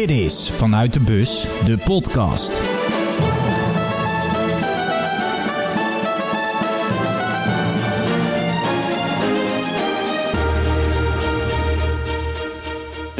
Dit is Vanuit de Bus, de podcast.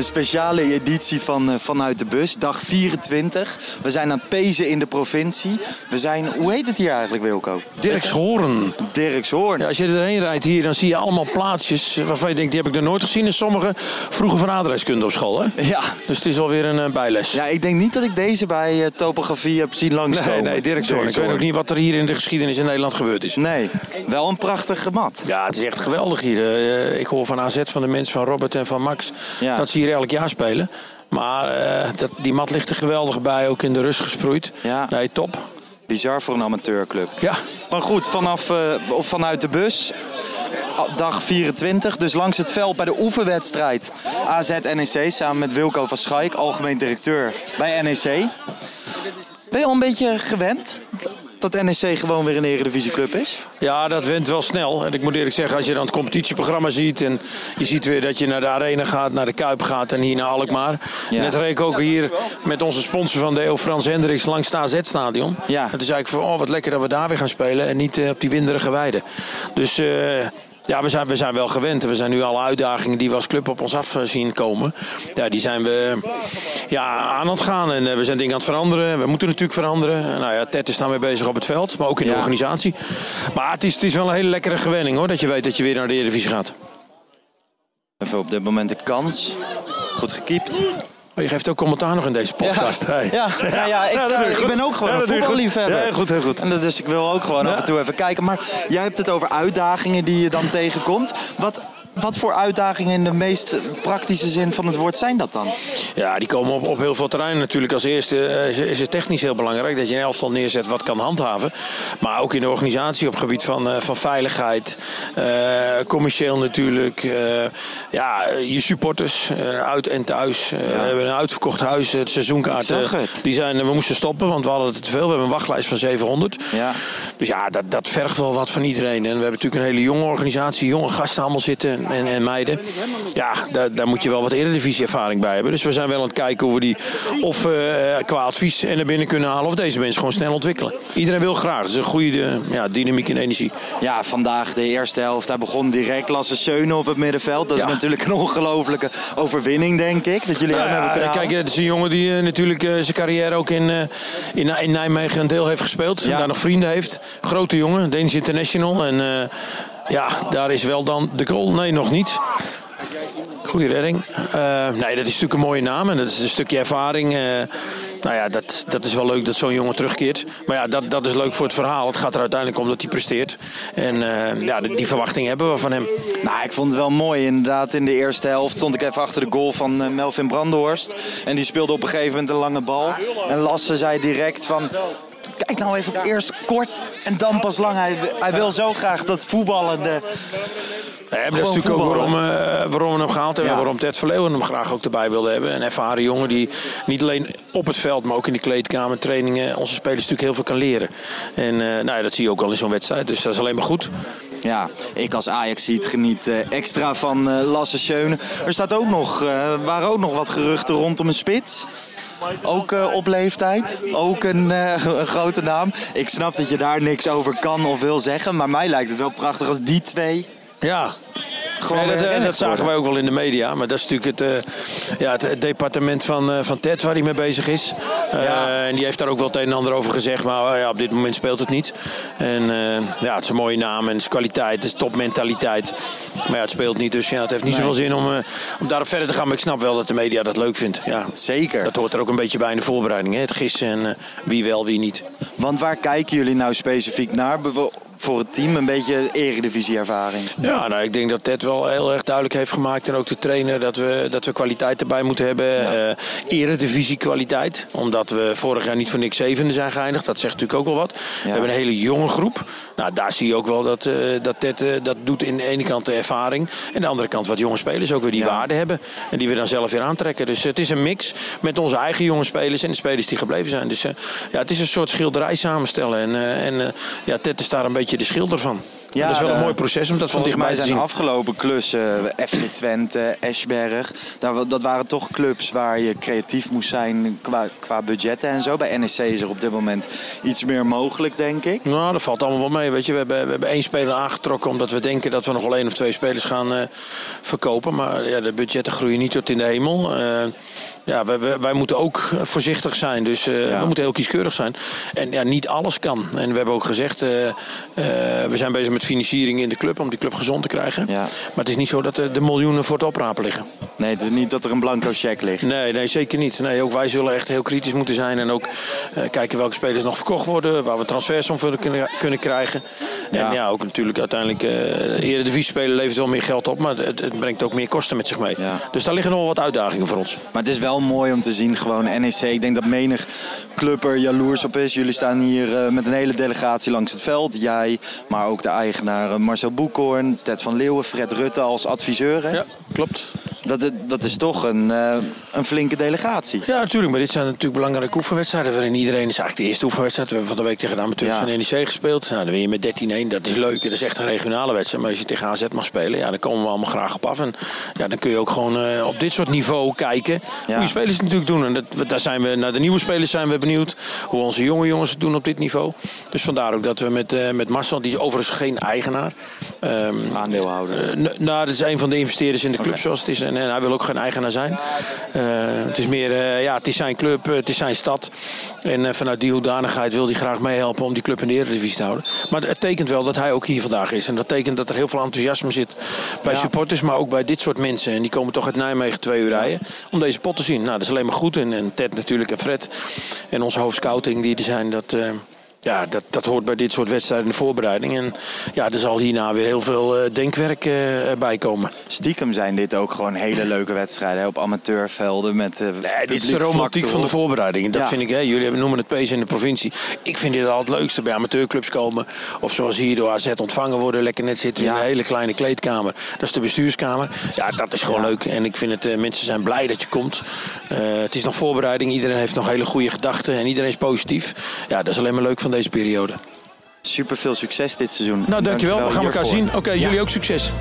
Een speciale editie van uh, Vanuit de Bus, dag 24. We zijn aan het pezen in de provincie. We zijn, hoe heet het hier eigenlijk Wilco? Dirkshoorn. Dirkshoorn. Ja, als je erheen rijdt hier, dan zie je allemaal plaatsjes waarvan je denkt, die heb ik er nooit gezien. En sommige vroeger van aardrijkskunde op school, hè? Ja. Dus het is alweer een uh, bijles. Ja, ik denk niet dat ik deze bij uh, topografie heb zien langskomen. Nee, nee, Dirkshoorn. Ik weet ook niet wat er hier in de geschiedenis in Nederland gebeurd is. Nee, wel een prachtige mat. Ja, het is echt geweldig hier. ik hoor van AZ, van de mensen van Robert en van Max, Ja. dat ze hier elk jaar spelen. Maar eh, dat, die mat ligt er geweldig bij, ook in de rust gesproeid. Ja. Nee, top. Bizar voor een amateurclub. Ja, Maar goed, vanaf, eh, of vanuit de bus, dag 24, dus langs het veld bij de oefenwedstrijd AZ-NEC samen met Wilco van Schaik, algemeen directeur bij NEC. Ben je al een beetje gewend dat NEC gewoon weer een eredivisieclub is? Ja, dat went wel snel. En ik moet eerlijk zeggen, als je dan het competitieprogramma ziet... en je ziet weer dat je naar de Arena gaat, naar de Kuip gaat en hier naar Alkmaar. Ja. Net reed ik ook hier met onze sponsor van de eeuw, Frans Hendricks, langs het AZ-stadion. Ja. Toen zei ik van, oh, wat lekker dat we daar weer gaan spelen en niet eh, op die winderige weide. Dus... eh, ja, we zijn, we zijn wel gewend. We zijn nu alle uitdagingen die we als club op ons af eh, zien komen. Ja, die zijn we ja, aan het gaan. En eh, we zijn dingen aan het veranderen. We moeten natuurlijk veranderen. En, Nou ja, Ted is daarmee bezig op het veld. Maar ook in de Ja. organisatie. Maar het is, het is wel een hele lekkere gewenning hoor. Dat je weet dat je weer naar de Eredivisie gaat. Even op dit moment de kans. Goed gekiept. Maar je geeft ook commentaar nog in deze podcast. Hey. Ja, ja, ja, ik, sta- ik ben ook gewoon Ja, een voetballiefhebber. Ja, goed, heel goed. En dus ik wil ook gewoon af en toe even kijken. Maar jij hebt het over uitdagingen die je dan tegenkomt. Wat, wat voor uitdagingen in de meest praktische zin van het woord zijn dat dan? Ja, die komen op, op heel veel terreinen natuurlijk. Als eerste eh, is, is het technisch heel belangrijk dat je een elftal neerzet wat kan handhaven. Maar ook in de organisatie op het gebied van, eh, van veiligheid. eh, commercieel natuurlijk. ja, je supporters uit en thuis. We hebben een uitverkocht huis. Het het. Die zijn, we moesten stoppen, want we hadden het te veel. We hebben een wachtlijst van 700. Ja. Dus ja, dat, dat vergt wel wat van iedereen. En we hebben natuurlijk een hele jonge organisatie, jonge gasten allemaal zitten en, en meiden. Ja, daar, daar moet je wel wat eredivisie-ervaring bij hebben. Dus we zijn wel aan het kijken hoe we die of eh, qua advies en naar binnen kunnen halen... of deze mensen gewoon snel ontwikkelen. Iedereen wil graag. Het is een goede eh, ja, dynamiek en energie. Ja, vandaag de eerste helft. Hij begon direct Lasse Schöne op het middenveld. Dat is natuurlijk een ongelofelijke overwinning, denk ik. Dat jullie Nou hem hebben ja, kunnen kijk, het is een jongen die eh, natuurlijk zijn carrière ook in, in, in Nijmegen een deel heeft gespeeld. Ja. Daar nog vrienden heeft. Grote jongen, Danish International. En ja, daar is wel dan de goal. Nee, nog niet. Goeie redding. Eh, nee, dat is natuurlijk een mooie naam en dat is een stukje ervaring. eh, nou ja, dat, dat is wel leuk dat zo'n jongen terugkeert. Maar ja, dat, dat is leuk voor het verhaal. Het gaat er uiteindelijk om dat hij presteert. En eh, ja, die, verwachting hebben we van hem. Nou, ik vond het wel mooi. Inderdaad, in de eerste helft stond ik even achter de goal van Melvin Brandenhorst. En die speelde op een gegeven moment een lange bal. En Lasse zei direct van... Kijk nou even eerst kort en dan pas lang. Hij, hij wil zo graag dat voetballende... Nee, dat is natuurlijk ook waarom, eh, waarom we hem gehaald hebben. Ja. Waarom Ted Verleeuwen hem graag ook erbij wilde hebben. Een ervaren jongen die niet alleen op het veld, maar ook in de kleedkamer, trainingen, onze spelers natuurlijk heel veel kan leren. En eh, nou ja, dat zie je ook al in zo'n wedstrijd. Dus dat is alleen maar goed. Ja, ik als Ajax ziet geniet eh, extra van eh, Lasse Schöne. Er staat ook nog, eh, waren ook nog wat geruchten rondom een spits. Ook eh, op leeftijd. Ook een, eh, een grote naam. Ik snap dat je daar niks over kan of wil zeggen. Maar mij lijkt het wel prachtig als die twee Ja. Gewoon Nee, dat, weer eh, herinnerd dat zagen wij ook wel in de media. Maar dat is natuurlijk het, eh, ja, het, het departement van, eh, van Ted waar hij mee bezig is. Eh, Ja. En die heeft daar ook wel het een en ander over gezegd. Maar eh, ja, op dit moment speelt het niet. En eh, ja, het is een mooie naam en het is kwaliteit. Het is topmentaliteit. Maar ja, het speelt niet. Dus ja, het heeft niet Nee. zoveel zin om, eh, om daarop verder te gaan. Maar ik snap wel dat de media dat leuk vindt. Ja. Zeker. Dat hoort er ook een beetje bij in de voorbereiding. Hè? Het gissen en eh, wie wel, wie niet. Want waar kijken jullie nou specifiek naar? Voor het team een beetje eredivisie-ervaring. Ja, nou, ik denk dat Ted wel heel erg duidelijk heeft gemaakt. En ook de trainer dat we, dat we kwaliteit erbij moeten hebben. Eh eredivisie kwaliteit. Omdat we vorig jaar niet voor niks zevende zijn geëindigd. Dat zegt natuurlijk ook wel wat. We hebben een hele jonge groep. Nou, daar zie je ook wel dat, eh, dat Ted eh, dat doet in de ene kant de ervaring. En aan de andere kant wat jonge spelers ook weer die Ja. waarde hebben. En die we dan zelf weer aantrekken. Dus het is een mix met onze eigen jonge spelers en de spelers die gebleven zijn. Dus eh, ja, het is een soort schilderij samenstellen. En, eh, en eh, ja, Ted is daar een beetje beetje de schilder van. Ja, dat is wel een de- mooi proces om dat van dichtbij te zijn zien. afgelopen klussen, eh, FC Twente, Eschberg, daar, dat waren toch clubs waar je creatief moest zijn qua, qua budgetten en zo. Bij NEC is er op dit moment iets meer mogelijk, denk ik. Nou, dat valt allemaal wel mee. Weet je, we, hebben, we hebben één speler aangetrokken omdat we denken dat we nog wel één of twee spelers gaan eh, verkopen. Maar ja, de budgetten groeien niet tot in de hemel. Eh, ja, wij, wij, moeten ook voorzichtig zijn. Dus eh, Ja. we moeten heel kieskeurig zijn. En ja, niet alles kan. En we hebben ook gezegd, eh, eh, we zijn bezig met financiering in de club om die club gezond te krijgen. Ja. Maar het is niet zo dat er de miljoenen voor het oprapen liggen. Nee, het is niet dat er een blanco cheque ligt. Nee, nee, zeker niet. Nee, ook wij zullen echt heel kritisch moeten zijn. En ook eh, kijken welke spelers nog verkocht worden. Waar we transfers om kunnen, kunnen krijgen. Ja. En ja, ook natuurlijk uiteindelijk... eh eerder de spelen levert wel meer geld op. Maar het, het brengt ook meer kosten met zich mee. Ja. Dus daar liggen nog wel wat uitdagingen voor ons. Maar het is wel mooi om te zien, gewoon NEC. Ik denk dat menig club er jaloers op is. Jullie staan hier eh, met een hele delegatie langs het veld. Jij, maar ook de eh, Marcel Boekhoorn, Ted van Leeuwen, Fred Rutte als adviseur. Ja, klopt. Dat, dat is toch een, eh, een flinke delegatie. Ja, natuurlijk. Maar dit zijn natuurlijk belangrijke oefenwedstrijden. Waarin iedereen is eigenlijk de eerste oefenwedstrijd. We hebben van de week tegen de amateurs Ja. van NEC gespeeld. Nou, dan win je met 13-1. Dat is leuk. Dat is echt een regionale wedstrijd. Maar als je tegen AZ mag spelen, ja, dan komen we allemaal graag op af. En ja, dan kun je ook gewoon eh, op dit soort niveau kijken Ja. hoe je spelers het natuurlijk doen. En dat, daar zijn we, naar de nieuwe spelers zijn we benieuwd. Hoe onze jonge jongens het doen op dit niveau. Dus vandaar ook dat we met, eh, met Marcel, die is overigens geen eigenaar. ehm, Aandeelhouder. nou, dat is een van de investeerders in de club zoals het is. En, en hij wil ook geen eigenaar zijn. Eh, het is meer, eh, ja, het is zijn club, het is zijn stad. En eh, vanuit die hoedanigheid wil hij graag meehelpen om die club in de Eredivisie te houden. Maar het tekent wel dat hij ook hier vandaag is. En dat tekent dat er heel veel enthousiasme zit bij Ja. supporters, maar ook bij dit soort mensen. En die komen toch uit Nijmegen twee uur rijden om deze pot te zien. Nou, dat is alleen maar goed. En, en Ted natuurlijk en Fred en onze hoofdscouting die er zijn, dat... ja, dat, dat hoort bij dit soort wedstrijden in de voorbereiding. En ja, er zal hierna weer heel veel eh, denkwerk eh, bij komen. Stiekem zijn dit ook gewoon hele leuke wedstrijden hè, op amateurvelden. Met, eh, Nee, dit is de romantiek van de voorbereiding. Dat Ja. vind ik, hè, jullie noemen het pees in de provincie. Ik vind dit al het leukste bij amateurclubs komen. Of zoals hier door AZ ontvangen worden. Lekker net zitten in een hele kleine kleedkamer. Dat is de bestuurskamer. Ja, dat is gewoon Ja. leuk. En ik vind het, mensen zijn blij dat je komt. Het is nog voorbereiding. Iedereen heeft nog hele goede gedachten. En iedereen is positief. Ja, dat is alleen maar leuk van deze periode. Super veel succes dit seizoen. Nou, dankjewel. We gaan elkaar hiervoor. zien. Oké, Ja. jullie ook succes.